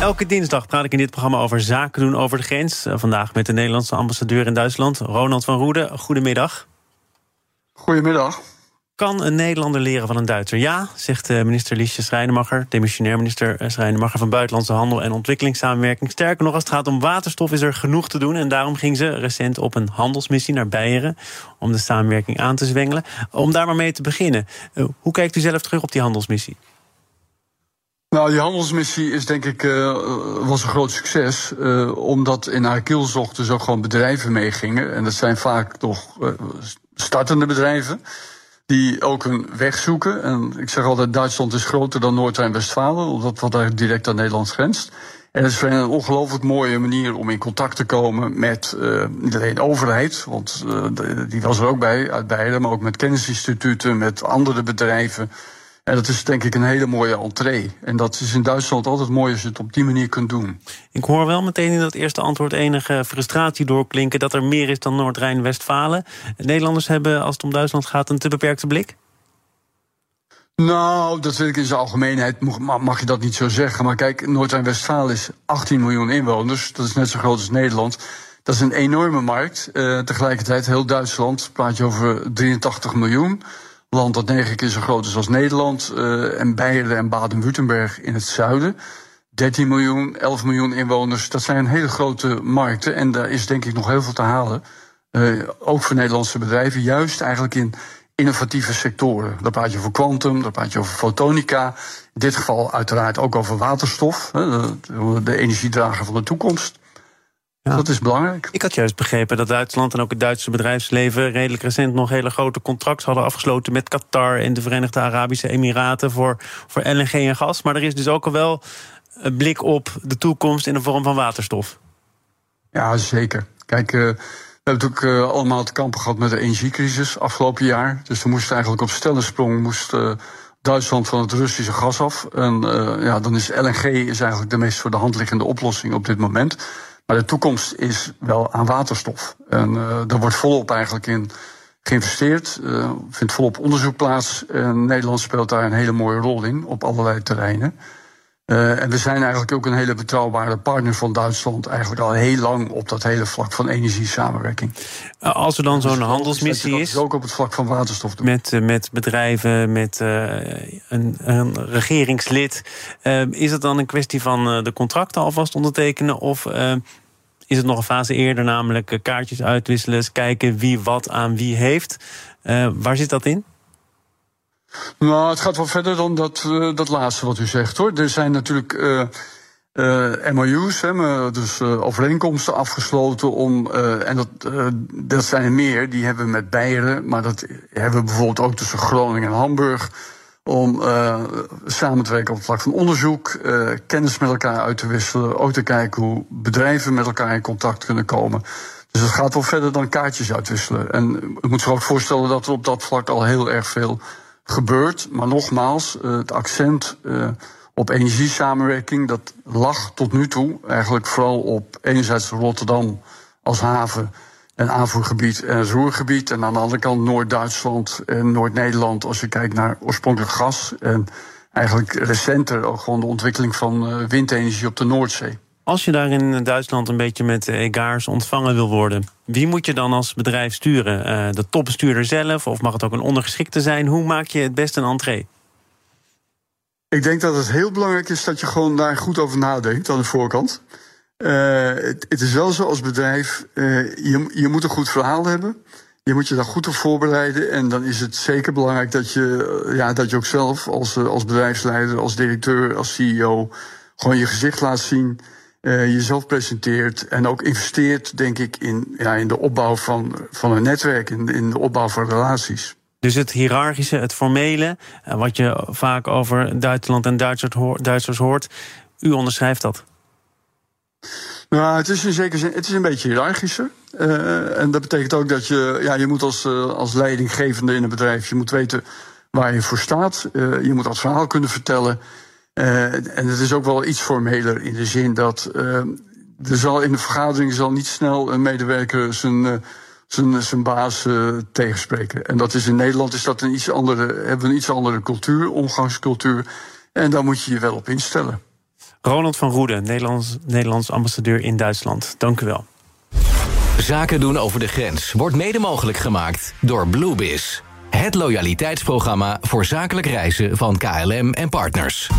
Elke dinsdag praat ik in dit programma over zaken doen over de grens. Eh, vandaag met de Nederlandse ambassadeur in Duitsland, Ronald van Roede. Goedemiddag. Goedemiddag. Kan een Nederlander leren van een Duitser? Ja, zegt eh, minister Liesje Schrijnemacher, demissionair minister eh, Schrijnemacher van Buitenlandse Handel en Ontwikkelingssamenwerking. Sterker nog, als het gaat om waterstof is er genoeg te doen. En daarom ging ze recent op een handelsmissie naar Beieren om de samenwerking aan te zwengelen. Om daar maar mee te beginnen. Hoe kijkt u zelf terug op die handelsmissie? Nou, die handelsmissie is denk ik uh, was een groot succes. Uh, omdat in haar kielzocht dus ook gewoon bedrijven meegingen. En dat zijn vaak toch uh, startende bedrijven. Die ook een weg zoeken. En ik zeg altijd, Duitsland is groter dan Noord-Rijn-Westfalen. Omdat wat daar direct aan Nederland grenst. En het is een ongelooflijk mooie manier om in contact te komen met niet alleen de overheid, want die was er ook bij, uit beide, maar ook met kennisinstituten, met andere bedrijven. En dat is denk ik een hele mooie entree. En dat is in Duitsland altijd mooi als je het op die manier kunt doen. Ik hoor wel meteen in dat eerste antwoord enige frustratie doorklinken... dat er meer is dan Noord-Rijn-Westfalen. Nederlanders hebben, als het om Duitsland gaat, een te beperkte blik? Nou, dat wil ik in zijn algemeenheid, mag je dat niet zo zeggen. Maar kijk, Noord-Rijn-Westfalen is 18 miljoen inwoners. Dat is net zo groot als Nederland. Dat is een enorme markt. Uh, tegelijkertijd, heel Duitsland, praat je over 83 miljoen land dat negen keer zo groot is als Nederland. Uh, en Beieren en Baden-Württemberg in het zuiden. 13 miljoen, 11 miljoen inwoners. Dat zijn hele grote markten. En daar is denk ik nog heel veel te halen. Uh, ook voor Nederlandse bedrijven. Juist eigenlijk in innovatieve sectoren. Daar praat je over kwantum, daar praat je over fotonica. In dit geval uiteraard ook over waterstof. De energiedrager van de toekomst. Dat is belangrijk. Ik had juist begrepen dat Duitsland en ook het Duitse bedrijfsleven redelijk recent nog hele grote contracten hadden afgesloten met Qatar en de Verenigde Arabische Emiraten voor, voor LNG en gas. Maar er is dus ook al wel een blik op de toekomst in de vorm van waterstof. Ja, zeker. Kijk, uh, we hebben natuurlijk uh, allemaal te kampen gehad met de energiecrisis afgelopen jaar. Dus er moest eigenlijk op stellensprong moest, uh, Duitsland van het Russische gas af. En ja, dan is LNG is eigenlijk de meest voor de hand liggende oplossing op dit moment. Maar de toekomst is wel aan waterstof. En uh, daar wordt volop eigenlijk in geïnvesteerd. Uh, vindt volop onderzoek plaats. En Nederland speelt daar een hele mooie rol in op allerlei terreinen. Uh, en we zijn eigenlijk ook een hele betrouwbare partner van Duitsland. Eigenlijk al heel lang op dat hele vlak van energiesamenwerking. Als er dan zo'n dus handelsmissie is. ook op het vlak van waterstof doen. Met, met bedrijven, met uh, een, een, regeringslid. Uh, is het dan een kwestie van de contracten alvast ondertekenen? Of is het nog een fase eerder, namelijk kaartjes uitwisselen, kijken wie wat aan wie heeft? waar zit dat in? Nou, het gaat wel verder dan dat, uh, dat laatste wat u zegt hoor. Er zijn natuurlijk uh, uh, MOU's, hè, dus overeenkomsten afgesloten om. en dat, dat zijn er meer, die hebben we met Beieren, maar dat hebben we bijvoorbeeld ook tussen Groningen en Hamburg. Om samen te werken op het vlak van onderzoek, kennis met elkaar uit te wisselen, ook te kijken hoe bedrijven met elkaar in contact kunnen komen. Dus het gaat wel verder dan kaartjes uitwisselen. En ik moet zich ook voorstellen dat er op dat vlak al heel erg veel gebeurt. Maar nogmaals, uh, het accent uh, op energiesamenwerking, dat lag tot nu toe eigenlijk vooral op enerzijds Rotterdam als haven en aanvoergebied en roergebied. En aan de andere kant Noord-Duitsland en Noord-Nederland als je kijkt naar oorspronkelijk gas. En eigenlijk recenter ook gewoon de ontwikkeling van uh, windenergie op de Noordzee. Als je daar in Duitsland een beetje met egaars ontvangen wil worden, wie moet je dan als bedrijf sturen? Uh, de topbestuurder zelf of mag het ook een ondergeschikte zijn? Hoe maak je het best een entree? Ik denk dat het heel belangrijk is dat je gewoon daar goed over nadenkt aan de voorkant. Uh, het, is wel zo als bedrijf, je, je moet een goed verhaal hebben. Je moet je daar goed op voorbereiden. En dan is het zeker belangrijk dat je, ja, dat je ook zelf als, als bedrijfsleider, als directeur, als CEO gewoon je gezicht laat zien uh, jezelf presenteert en ook investeert, denk ik, in, ja, in de opbouw van, van een netwerk, in, in de opbouw van relaties. Dus het hiërarchische, het formele, uh, wat je vaak over Duitsland en Duitsers, hoort, u onderschrijft dat? Nou, het is in zekere zin, het is een beetje hiërarchischer. Uh, en dat betekent ook dat je, ja, je moet als, als leidinggevende in een bedrijf, je moet weten waar je voor staat. je moet dat verhaal kunnen vertellen. Uh, en het is ook wel iets formeler in de zin dat uh, er zal in de vergadering zal niet snel een medewerker zijn, uh, zijn, zijn baas tegenspreken. En dat is in Nederland is dat een iets andere, hebben we een iets andere cultuur, omgangscultuur. En daar moet je je wel op instellen. Ronald van Roede, Nederlands, Nederlands ambassadeur in Duitsland. Dank u wel. Zaken doen over de grens wordt mede mogelijk gemaakt door Bluebiz. Het loyaliteitsprogramma voor zakelijk reizen van KLM en partners.